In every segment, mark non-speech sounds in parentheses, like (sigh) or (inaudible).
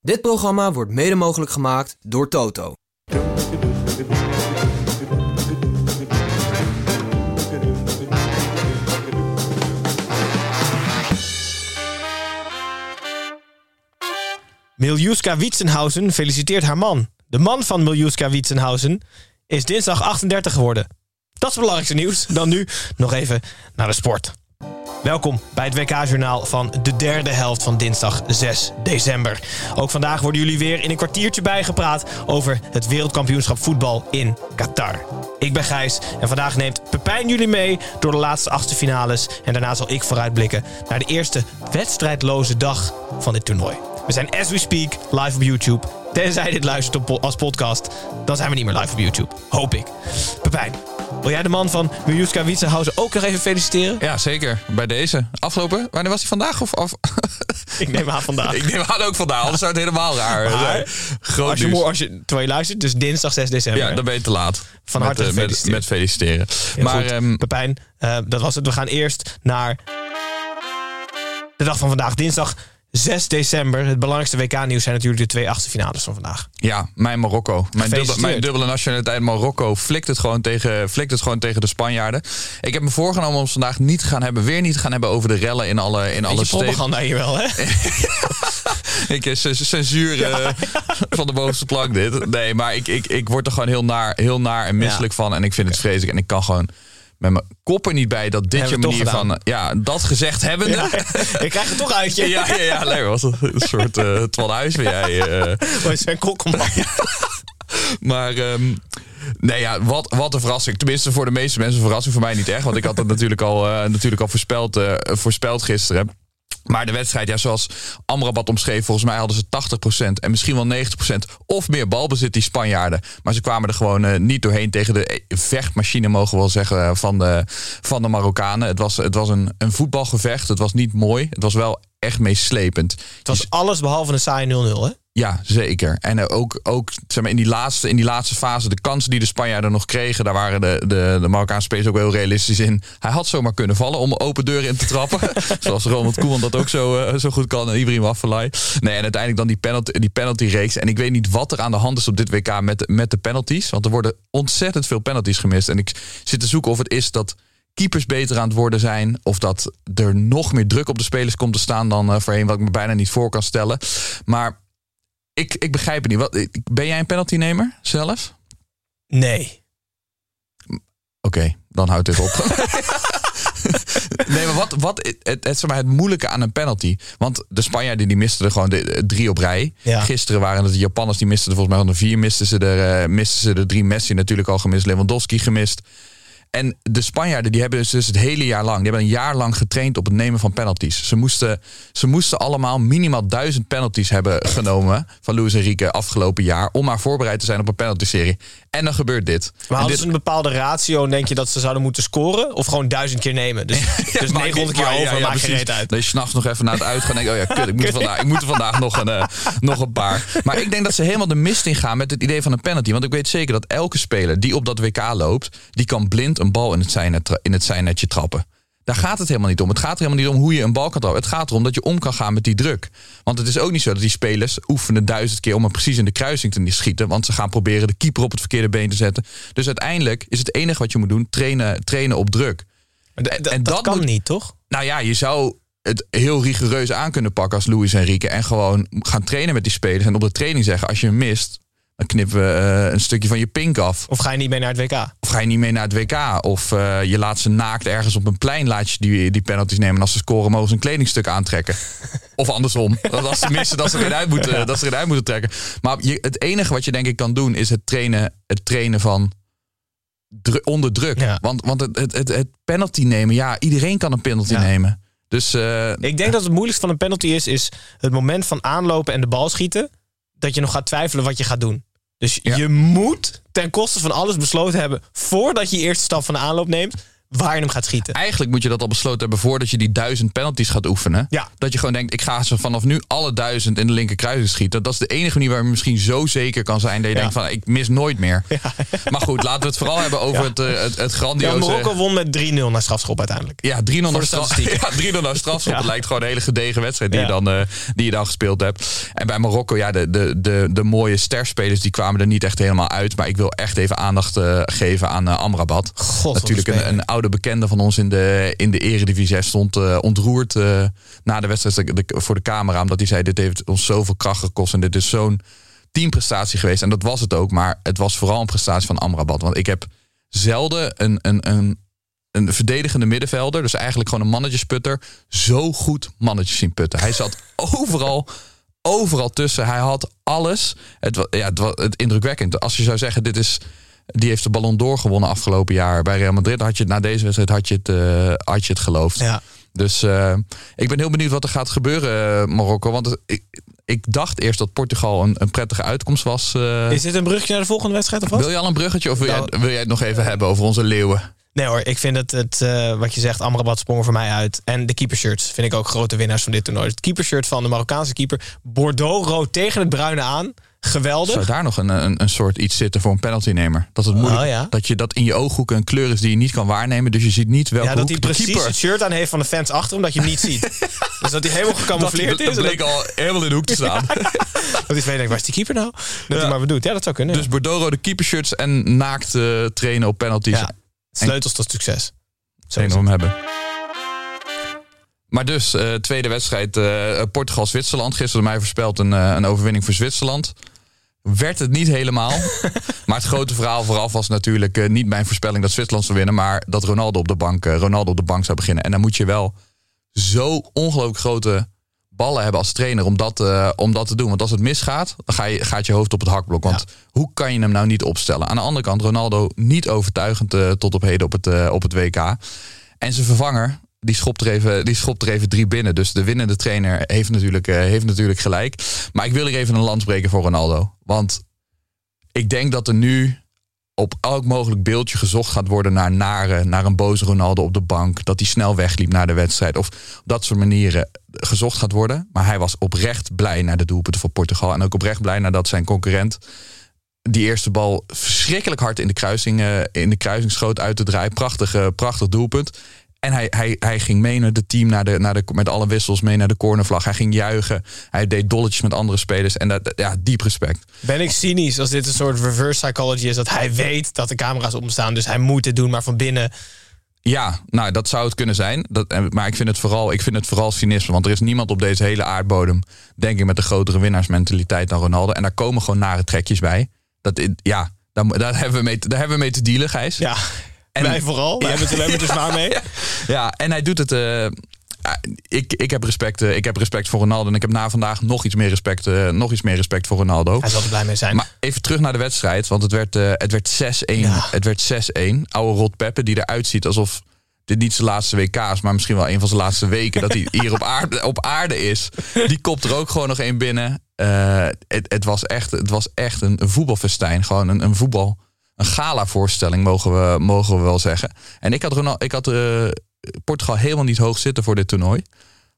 Dit programma wordt mede mogelijk gemaakt door Toto. Miljuska Witsenhausen feliciteert haar man. De man van Miljuska Witsenhausen is dinsdag 38 geworden. Dat is het belangrijkste nieuws. Dan nu nog even naar de sport. Welkom bij het WK-journaal van de derde helft van dinsdag 6 december. Ook vandaag worden jullie weer in een kwartiertje bijgepraat over het wereldkampioenschap voetbal in Qatar. Ik ben Gijs en vandaag neemt Pepijn jullie mee door de laatste achtste finales. En daarna zal ik vooruitblikken naar de eerste wedstrijdloze dag van dit toernooi. We zijn as we speak live op YouTube. Tenzij dit luistert als podcast, dan zijn we niet meer live op YouTube. Hoop ik. Pepijn, wil jij de man van Miljuska Witsenhausen ook nog even feliciteren? Ja, zeker. Bij deze. Afgelopen, wanneer was hij vandaag? Of, of? (laughs) Ik neem aan vandaag. Ik neem aan ook vandaag, anders zou het helemaal raar Maar, zijn. Groot als je, nieuws. als je, terwijl je luistert, dus dinsdag 6 december. Ja, dan ben je te laat. Van harte eh, met, met feliciteren. Maar ehm, Pepijn, eh, dat was het. We gaan eerst naar de dag van vandaag, dinsdag 6 december. Het belangrijkste WK-nieuws zijn natuurlijk de twee achtste finales van vandaag. ja, mijn Marokko. Mijn, dubbel, mijn dubbele nationaliteit Marokko flikt het, gewoon tegen, flikt het gewoon tegen de Spanjaarden. Ik heb me voorgenomen om vandaag niet te gaan hebben, weer niet te gaan hebben over de rellen in alle, in alle steden. propaganda hier wel, hè? (laughs) Ik is censuur eh, van de bovenste plank dit. Nee, maar ik, ik, ik word er gewoon heel naar, heel naar en misselijk van. En ik vind het vreselijk. En ik kan gewoon met mijn kop er niet bij dat dit je manier van... eh, Ja, dat gezegd hebbende... Ja, (laughs) ik krijg het toch uit je. Ja, ja, ja, lekker. Was een soort uh, Twan Huis ben jij. eh. (laughs) Wij zijn kokkelman. Maar ehm, nee, ja, wat, wat een verrassing. Tenminste, voor de meeste mensen een verrassing. Voor mij niet echt. Want ik had het natuurlijk al, eh, natuurlijk al voorspeld, eh, voorspeld gisteren. Maar de wedstrijd, ja, zoals Amrabat omschreef, volgens mij hadden ze 80% en misschien wel 90% of meer balbezit, die Spanjaarden. Maar ze kwamen er gewoon eh, niet doorheen tegen de vechtmachine, mogen we wel zeggen, eh, van de, van de Marokkanen. Het was, het was een, een voetbalgevecht. Het was niet mooi. Het was wel echt meeslepend. Het was alles behalve een saaie 0-0, hè? Ja, zeker. En eh, ook, ook zeg maar, in, die laatste, in die laatste fase, de kansen die de Spanjaarden nog kregen, daar waren de, de, de Marokkaanse spelers ook heel realistisch in. Hij had zomaar kunnen vallen om open deuren in te trappen. (laughs) Zoals Ronald Koeman dat ook zo, eh, zo goed kan. En Ibrahim Afellay. Nee, en uiteindelijk dan die penalty, die penalty reeks. En ik weet niet wat er aan de hand is op dit WK met, met de penalties. Want er worden ontzettend veel penalties gemist. En ik zit te zoeken of het is dat keepers beter aan het worden zijn. Of dat er nog meer druk op de spelers komt te staan dan eh, voorheen. Wat ik me bijna niet voor kan stellen. Maar ik, ik begrijp het niet. Wat, ben jij een penaltynemer zelf? Nee. Oké, dan houdt dit op. (laughs) nee, maar wat, wat het, het, het, het moeilijke aan een penalty. Want de Spanjaarden die misten er gewoon de, drie op rij. Ja. Gisteren waren het de Japanners die misten er volgens mij van de vier. Misten ze er, uh, misten ze er drie. Messi natuurlijk al gemist. Lewandowski gemist. En de Spanjaarden die hebben dus, dus het hele jaar lang, die hebben een jaar lang getraind op het nemen van penalties. Ze moesten, ze moesten allemaal minimaal duizend penalties hebben genomen van Luis Enrique afgelopen jaar. Om maar voorbereid te zijn op een penalty-serie. En dan gebeurt dit. Maar En hadden dit ze een bepaalde ratio en denk je dat ze zouden moeten scoren? Of gewoon duizend keer nemen? Dus, (laughs) dus 900 keer over, maakt geen precies. reet uit. Dat je s'nachts nog even naar het uitgaan denkt... oh ja, kut, ik moet, er (laughs) vandaag, ik moet er vandaag nog een, uh, nog een paar. Maar ik denk dat ze helemaal de mist in gaan met het idee van een penalty. Want ik weet zeker dat elke speler die op dat WK loopt... die kan blind een bal in het zijnet, in het zijnetje trappen. Daar gaat het helemaal niet om. Het gaat er helemaal niet om hoe je een bal kan trappen. Het gaat erom dat je om kan gaan met die druk. Want het is ook niet zo dat die spelers oefenen duizend keer om hem precies in de kruising te schieten. Want ze gaan proberen de keeper op het verkeerde been te zetten. Dus uiteindelijk is het enige wat je moet doen trainen, trainen op druk. En, en dat, dat, kan moet, niet, toch? Nou ja, je zou het heel rigoureus aan kunnen pakken als Luis Enrique. En gewoon gaan trainen met die spelers. En op de training zeggen, als je hem mist, dan knippen we uh, een stukje van je pink af. Of ga je niet mee naar het WK? Of ga je niet mee naar het WK? Of uh, je laat ze naakt ergens op een plein laat je die, die penalties nemen. En als ze scoren mogen ze een kledingstuk aantrekken. (laughs) of andersom. Dat als ze missen, dat ze erin uit (laughs) moeten, dat ze erin uit moeten trekken. Maar je, het enige wat je denk ik kan doen is het trainen, het trainen van dru onder druk. Ja. Want, want het, het, het, het penalty nemen, ja, iedereen kan een penalty Ja. nemen. Dus eh, Ik denk dat het moeilijkste van een penalty is, is het moment van aanlopen en de bal schieten. Dat je nog gaat twijfelen wat je gaat doen. Dus Ja. je moet ten koste van alles besloten hebben, voordat je je eerste stap van de aanloop neemt, waar je hem gaat schieten. eigenlijk moet je dat al besloten hebben voordat je die duizend penalties gaat oefenen. Ja. Dat je gewoon denkt, ik ga ze vanaf nu alle duizend in de linker kruising schieten. Dat is de enige manier waar je misschien zo zeker kan zijn dat je Ja. denkt van, ik mis nooit meer. Maar goed, laten we het vooral hebben over het, eh, het, het Ja, grandioze... Marokko won met 3-0 naar strafschop uiteindelijk. Ja, 3-0 naar straf. (laughs) Ja, 3-0 naar strafschop. Ja. Het lijkt gewoon een hele gedegen wedstrijd die, Ja. je, dan, eh, die je dan gespeeld hebt. En bij Marokko, ja, de, de, de, de mooie sterspelers die kwamen er niet echt helemaal uit. Maar ik wil echt even aandacht eh, geven aan Amrabat. God, Natuurlijk een een oude bekende van ons in de, in de eredivisie. Stond eh, ontroerd eh, na de wedstrijd voor de camera. Omdat hij zei, dit heeft ons zoveel kracht gekost. En dit is zo'n teamprestatie geweest. En dat was het ook. Maar het was vooral een prestatie van Amrabat. Want ik heb zelden een, een, een, een verdedigende middenvelder, dus eigenlijk gewoon een mannetjesputter, zo goed mannetjes zien putten. Hij zat (laughs) overal, overal tussen. Hij had alles. Het, ja, het het indrukwekkend. Als je zou zeggen, dit is, die heeft de Ballon d'Or gewonnen afgelopen jaar bij Real Madrid, had je het na deze wedstrijd had je het, eh, had je het geloofd. Ja. Dus eh, ik ben heel benieuwd wat er gaat gebeuren, eh, Marokko. Want het- ik, ik dacht eerst dat Portugal een, een prettige uitkomst was. Is dit een brugje naar de volgende wedstrijd of wat? wil je al een bruggetje of wil, Nou- jij, wil jij het nog even hebben over onze leeuwen? Nee hoor, ik vind het, het wat je zegt, Amrabat sprong voor mij uit. En de keepershirts vind ik ook grote winnaars van dit toernooi. Het keepershirt van de Marokkaanse keeper. Bordeaux rood tegen het bruine aan. Geweldig. Zou daar nog een, een, een soort iets zitten voor een penaltynemer? Dat het moeilijk Oh, ja. dat je dat in je ooghoeken een kleur is die je niet kan waarnemen. Dus je ziet niet welke Ja, dat hij precies keeper. het shirt aan heeft van de fans achter hem, dat je hem niet ziet. (laughs) dus dat hij helemaal Dat, gecamoufleerd dat, is. en bleek al helemaal in de hoek te staan. Dat, (laughs) dat hij denkt, waar is die keeper nou? Dat hij maar bedoelt. Ja, dat zou kunnen. Dus Bordeaux de keepershirts en naakt trainen op penalties. ja. Sleutels tot succes. Zo Zo is we het. hem hebben. Maar dus, eh, tweede wedstrijd eh, Portugal-Zwitserland. Gisteren mij voorspeld een, eh, een overwinning voor Zwitserland. Werd het niet helemaal. (laughs) maar het grote verhaal vooraf was natuurlijk niet mijn voorspelling dat Zwitserland zou winnen. Maar dat Ronaldo op de bank, Ronaldo op de bank zou beginnen. En dan moet je wel zo ongelooflijk grote ballen hebben als trainer om dat, om dat te doen. Want als het misgaat, dan ga je, gaat je hoofd op het hakblok. Want hoe kan je hem nou niet opstellen? Aan de andere kant, Ronaldo niet overtuigend tot op heden op het, op het WK. En zijn vervanger, die schopt, er even, die schopt er even drie binnen. Dus de winnende trainer heeft natuurlijk, eh, heeft natuurlijk gelijk. Maar ik wil hier even een lans breken voor Ronaldo. Want ik denk dat er nu op elk mogelijk beeldje gezocht gaat worden naar nare, naar een boze Ronaldo op de bank. Dat hij snel wegliep naar de wedstrijd. Of op dat soort manieren gezocht gaat worden. Maar hij was oprecht blij naar de doelpunten voor Portugal. En ook oprecht blij nadat zijn concurrent die eerste bal verschrikkelijk hard in de kruising, eh, in de kruising schoot uit te draaien. Prachtig, prachtig doelpunt. En hij, hij, hij ging mee naar het team, naar de, naar de, met alle wissels mee naar de cornervlag. Hij ging juichen. Hij deed dolletjes met andere spelers. En dat, ja, diep respect. Ben ik cynisch als dit een soort reverse psychology is? Dat hij weet dat de camera's op hem staan. Dus hij moet dit doen, maar van binnen... Ja, nou, dat zou het kunnen zijn. Dat, maar ik vind, het vooral, ik vind het vooral cynisme. Want er is niemand op deze hele aardbodem, denk ik, met een grotere winnaarsmentaliteit dan Ronaldo. En daar komen gewoon nare trekjes bij. Dat, ja, daar, daar, hebben we mee, daar hebben we mee te dealen, Gijs. Ja, En- wij vooral. Wij hebben het, er zwaar mee. Ja, en hij doet het. eh, ik, ik, heb respect, eh, ik heb respect voor Ronaldo. En ik heb na vandaag nog iets meer respect, eh, nog iets meer respect voor Ronaldo. Hij zal er blij mee zijn. Maar even terug naar de wedstrijd. Want het werd, het werd 6-1. Ja. Het werd 6-1. Oude Rot Peppe die eruit ziet alsof dit niet zijn laatste WK is. Maar misschien wel een van zijn laatste weken. dat hij (laughs) hier op aarde, op aarde is. Die kopt er ook gewoon nog één binnen. Het, het was echt, het was echt een, een voetbalfestijn. Gewoon een, een voetbal... Een gala-voorstelling, mogen we, mogen we wel zeggen. En ik had, Ronaldo, ik had eh, Portugal helemaal niet hoog zitten voor dit toernooi.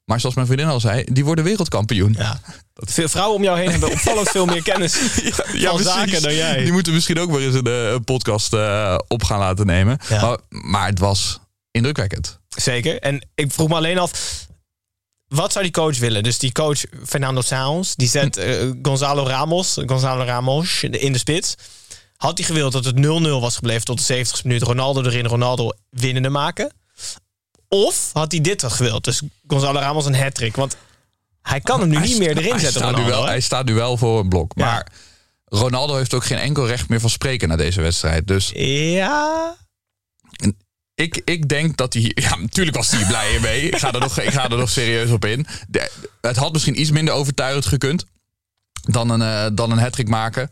Maar zoals mijn vriendin al zei, die worden wereldkampioen. Ja. Veel vrouwen om jou heen hebben opvallend veel meer kennis (laughs) van precies. zaken dan jij. Die moeten misschien ook maar eens een, eh, een podcast eh, op gaan laten nemen. Ja. Maar, maar het was indrukwekkend. Zeker. En ik vroeg me alleen af, wat zou die coach willen? Dus die coach Fernando Saons, die zet eh, Gonzalo Ramos, Gonzalo Ramos in de spits. Had hij gewild dat het 0-0 was gebleven tot de 70ste minuut, Ronaldo erin, Ronaldo winnende maken? Of had hij dit gewild? Dus Gonzalo Ramos een hat-trick. Want hij kan hem nu niet meer erin hij zetten, Staat Ronaldo. hij staat nu wel voor een blok. Ja. Maar Ronaldo heeft ook geen enkel recht meer van spreken na deze wedstrijd. Dus Ja, ik, ik denk dat hij... Ja, natuurlijk was hij blij mee. Ik ga er nog, ik ga er nog serieus op in. De- het had misschien iets minder overtuigend gekund dan een, eh, dan een hat maken.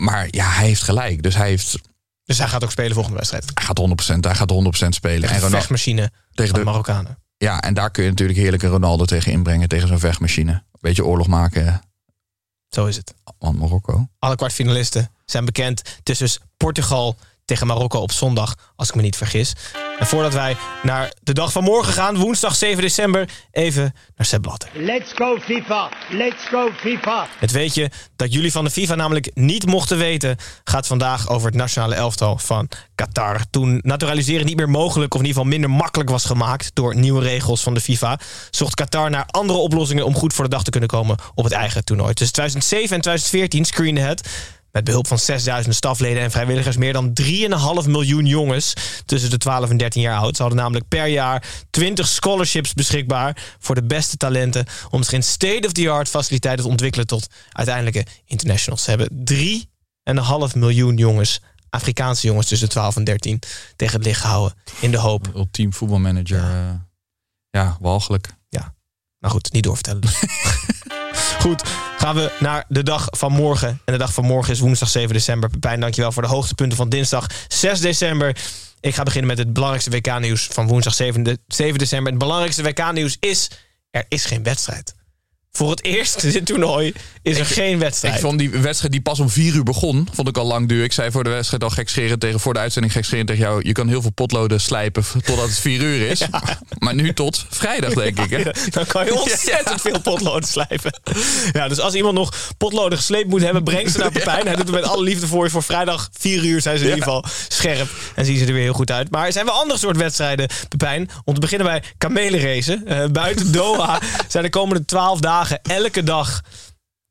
Maar ja, hij heeft gelijk. Dus hij, heeft, dus hij gaat ook spelen volgende wedstrijd. hij gaat 100%, hij gaat 100% spelen. Tegen En vechtmachine tegen de Marokkanen. Ja, en daar kun je natuurlijk heerlijk een Ronaldo tegen inbrengen, tegen zo'n vechtmachine. Beetje oorlog maken, Zo is het. want Marokko. Alle kwartfinalisten zijn bekend. Het is dus Portugal tegen Marokko op zondag, als ik me niet vergis. En voordat wij naar de dag van morgen gaan, woensdag 7 december, even naar Sepp Blatter. Let's go FIFA! Let's go FIFA! Het weetje dat jullie van de FIFA namelijk niet mochten weten, gaat vandaag over het nationale elftal van Qatar. Toen naturaliseren niet meer mogelijk, of in ieder geval minder makkelijk was gemaakt door nieuwe regels van de FIFA, zocht Qatar naar andere oplossingen om goed voor de dag te kunnen komen op het eigen toernooi. Tussen 2007 en 2014 screende het met behulp van 6000 stafleden en vrijwilligers meer dan 3,5 miljoen jongens tussen de 12 en 13 jaar oud. Ze hadden namelijk per jaar 20 scholarships beschikbaar voor de beste talenten om zich in state-of-the-art faciliteiten te ontwikkelen tot uiteindelijke internationals. Ze hebben 3,5 miljoen jongens, Afrikaanse jongens tussen de 12 en 13, tegen het licht gehouden in de hoop. Ultiem voetbalmanager. Ja, ja walgelijk. Ja, nou goed, niet doorvertellen. (laughs) Goed, gaan we naar de dag van morgen. En de dag van morgen is woensdag 7 december. Pepijn, dankjewel voor de hoogtepunten van dinsdag 6 december. Ik ga beginnen met het belangrijkste WK-nieuws van woensdag 7, de- 7 december. Het belangrijkste WK-nieuws is... er is geen wedstrijd. Voor het eerst in dit toernooi is er geen wedstrijd. Ik vond die wedstrijd die pas om vier uur begon, vond ik al lang duur. Ik zei voor de wedstrijd al gekscherend tegen, voor de uitzending gekscherend tegen jou. Je kan heel veel potloden slijpen totdat het vier uur is. (laughs) Maar nu tot vrijdag, denk ik. Hè? (laughs) Dan kan je (laughs) ontzettend veel potloden slijpen. Ja, dus als iemand nog potloden gesleept moet hebben, breng ze naar Pepijn. Hij doet het met alle liefde voor je. Voor vrijdag 4 uur zijn ze in ieder geval scherp. En zien ze er weer heel goed uit. Maar er zijn wel andere soort wedstrijden, Pepijn. Om te beginnen bij kamelenracen. Eh, buiten Doha zijn de komende 12 dagen elke dag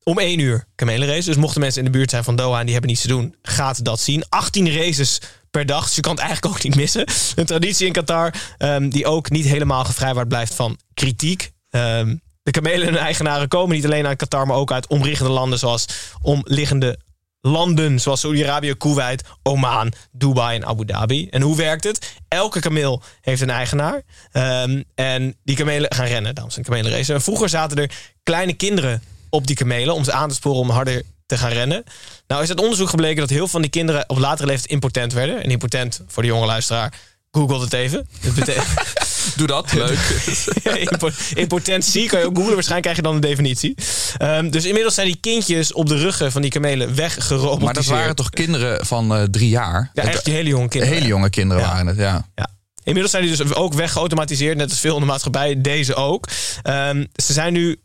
om 1 uur kamelenrace. Dus mochten mensen in de buurt zijn van Doha en die hebben niets te doen, gaat dat zien. 18 races per dag, dus je kan het eigenlijk ook niet missen. Een traditie in Qatar ehm, die ook niet helemaal gevrijwaard blijft van kritiek. Ehm, de kamelen en eigenaren komen niet alleen uit Qatar, maar ook uit omliggende landen zoals omliggende landen zoals Saudi-Arabië, Kuwait, Oman, Dubai en Abu Dhabi. En hoe werkt het? Elke kameel heeft een eigenaar. Ehm, en die kamelen gaan rennen, dames en kamelenrace. En vroeger zaten er kleine kinderen op die kamelen om ze aan te sporen om harder te gaan rennen. Nou is uit onderzoek gebleken dat heel veel van die kinderen op latere leeftijd impotent werden. En impotent, voor de jonge luisteraar, google het even. (laughs) Doe dat, leuk. Ja, impo- Impotentie kan je ook googlen. Waarschijnlijk krijg je dan een definitie. Ehm, dus inmiddels zijn die kindjes op de ruggen van die kamelen weggerobotiseerd. Maar dat waren toch kinderen van eh, drie jaar? Ja, echt hele jonge kinderen. Hele jonge kinderen Ja. waren het, ja. Ja. Inmiddels zijn die dus ook weggeautomatiseerd, net als veel in de maatschappij. Deze ook. Ehm, ze zijn nu.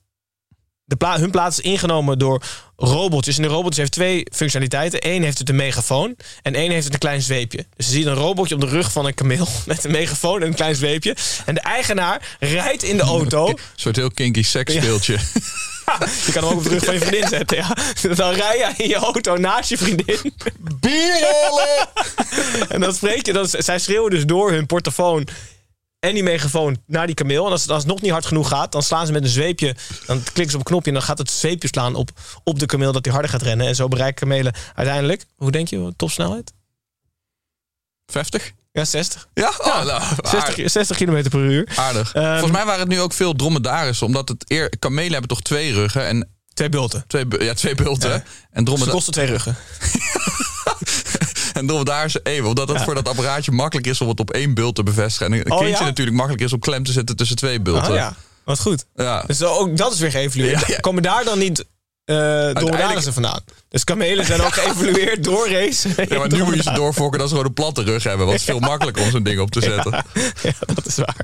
De pla hun plaats is ingenomen door robotjes. En de robotjes heeft twee functionaliteiten. Eén heeft het een megafoon en één heeft het een klein zweepje. Dus je ziet een robotje op de rug van een kameel (laughs) met een megafoon en een klein zweepje. En de eigenaar rijdt in de auto. Een soort heel kinky seksspeeltje. Je kan hem ook op de rug van je vriendin zetten. Ja. Dan rij je in je auto naast je vriendin. En dan spreek je, dan, zij schreeuwen dus door hun portofoon en die megafoon naar die kameel. En als het, als het nog niet hard genoeg gaat, dan slaan ze met een zweepje. Dan klikken ze op een knopje en dan gaat het zweepje slaan op, op de kameel dat hij harder gaat rennen. En zo bereiken kamelen uiteindelijk, hoe denk je, topsnelheid? 50? Ja, 60. Ja? Oh, nou, 60, 60 km per uur. Aardig. Ehm, Volgens mij waren het nu ook veel dromedarissen. Omdat het eer, kamelen hebben toch twee ruggen en Twee bulten. twee, ja, twee bulten. Ja. En, kosten twee ruggen. (laughs) en dromedarissen even. Omdat het voor dat apparaatje makkelijk is om het op één bult te bevestigen. En een Oh, kindje natuurlijk makkelijk is om klem te zetten tussen twee bulten. Ah, ja, wat goed. Ja. Dus ook dat is weer geëvalueerd. Komen daar dan niet uh, dromedarissen vandaan? Dus kamelen zijn ook geëvalueerd (laughs) door race. Ja, maar nu moet je ze doorfokken dat ze gewoon een platte rug hebben. Het is veel makkelijker om zo'n ding op te zetten. (laughs) Ja, dat is waar.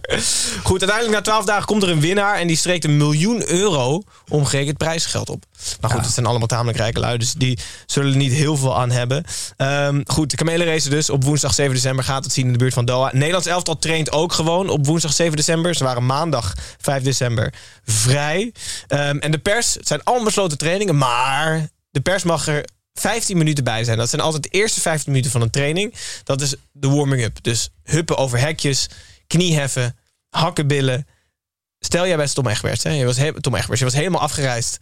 Goed, uiteindelijk na 12 dagen komt er een winnaar en die streekt een miljoen euro omgerekend prijsgeld op. Maar goed, het zijn allemaal tamelijk rijke lui, dus die zullen er niet heel veel aan hebben. Um, goed, de kamelenrace dus op woensdag 7 december gaat het zien in de buurt van Doha. Nederlands elftal traint ook gewoon op woensdag 7 december. Ze waren maandag 5 december vrij. Um, en de pers, het zijn allemaal besloten trainingen, maar de pers mag er 15 minuten bij zijn. Dat zijn altijd de eerste 15 minuten van een training. Dat is de warming-up. Dus huppen over hekjes, knieheffen, hakkenbillen. Stel jij bent Tom Egberts. Hè? Je was Tom Egberts. Je was helemaal afgereisd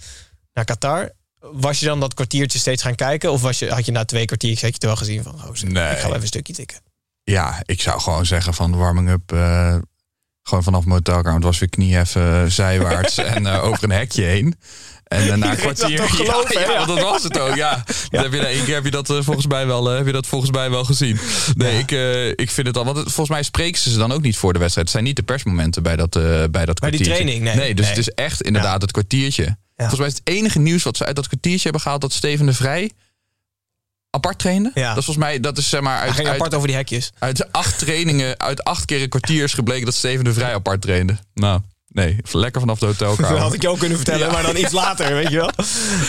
naar Qatar. Was je dan dat kwartiertje steeds gaan kijken? Of was je, had je na twee kwartiertjes had je het wel gezien van... Oh, Nee. ik ga wel even een stukje tikken. Ja, ik zou gewoon zeggen van warming up. eh, gewoon vanaf mijn hotelkamer. Het was weer knieheffen, zijwaarts (laughs) en eh, over een hekje heen. En uh, na een kwartier. toch geloven, ja, hè? ja, want dat was het ook. Ja. (laughs) Dan Heb je, één keer heb je dat, eh, volgens mij wel, eh, heb je dat volgens mij wel gezien. Nee, ik, eh, ik vind het al. Want het- volgens mij spreken ze ze dan ook niet voor de wedstrijd. Het zijn niet de persmomenten bij dat, eh, bij dat Bij die training, nee. Nee, dus Nee. het is echt inderdaad het kwartiertje. Volgens mij is het enige nieuws wat ze uit dat kwartiertje hebben gehaald dat Steven de Vrij apart trainde. Ja. Dat is volgens mij, dat is zeg maar Hij uit, uit, apart over die hekjes. uit acht trainingen, uit acht keer een kwartier is gebleken dat Steven de Vrij apart trainde. Nou, nee, lekker vanaf de Dat hotelkamer. had ik je ook kunnen vertellen, Ja. maar dan iets later, weet je wel.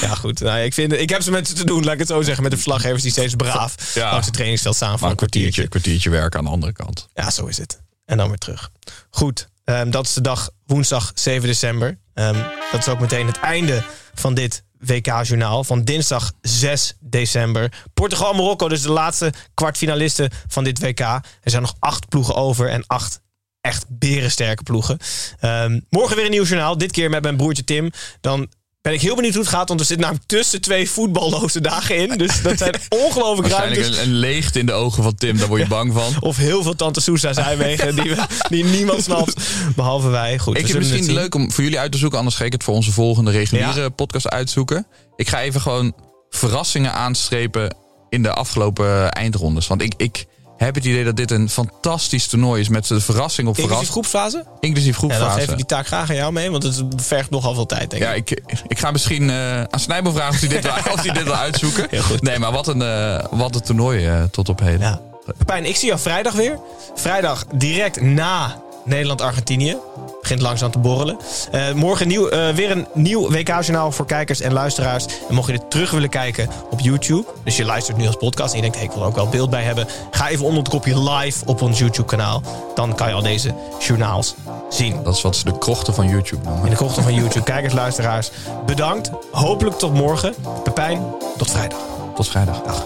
Ja, goed. Nou, ik, vind, ik heb ze met ze te doen, laat ik het zo zeggen. Met de verslaggevers die steeds braaf Ja. langs het trainingsveld staan voor Maar een kwartiertje. een kwartiertje werken aan de andere kant. Ja, zo is het. En dan weer terug. Goed, ehm, dat is de dag woensdag 7 december. Ehm, dat is ook meteen het einde van dit WK-journaal van dinsdag 6 december. Portugal-Marokko, dus de laatste kwartfinalisten van dit WK. Er zijn nog acht ploegen over en acht echt berensterke ploegen. Ehm, morgen weer een nieuw journaal, dit keer met mijn broertje Tim. Dan ben ik heel benieuwd hoe het gaat, want er zit namelijk tussen twee voetballoze dagen in. Dus dat zijn (laughs) ongelooflijk Waarschijnlijk ruimtes. een, een leegte in de ogen van Tim, daar word je bang van. Of heel veel Tante Sousa zijwegen die, we- (laughs) die niemand snapt, behalve wij. Goed, Ik vind het misschien leuk om voor jullie uit te zoeken, anders ga ik het voor onze volgende reguliere Ja. podcast uitzoeken. Ik ga even gewoon verrassingen aanstrepen in de afgelopen eindrondes. Want ik, ik heb het idee dat dit een fantastisch toernooi is met de verrassing op Inclusief verrassing. groepsfase? Inclusief Ja, dan geef ik die taak graag aan jou mee, want het vergt nogal veel tijd, denk ik. Ja, ik, ik ga misschien eh, aan Snijbo vragen of hij dit, wil- (laughs) of hij dit wil uitzoeken. Heel goed. Nee, maar wat een, eh, wat een toernooi eh, tot op heden. Ja. Pepijn, ik zie jou vrijdag weer. Vrijdag direct na Nederland-Argentinië. Begint langzaam te borrelen. Eh, morgen nieuw, eh, weer een nieuw WK-journaal voor kijkers en luisteraars. En mocht je dit terug willen kijken op YouTube... dus je luistert nu als podcast en je denkt... Hey, ik wil er ook wel beeld bij hebben... ga even onder het kopje live op ons YouTube-kanaal. Dan kan je al deze journaals zien. Dat is wat ze de krochten van YouTube noemen. In de krochten van YouTube. Kijkers, luisteraars, bedankt. Hopelijk tot morgen. Pepijn, tot vrijdag. Tot vrijdag. Dag.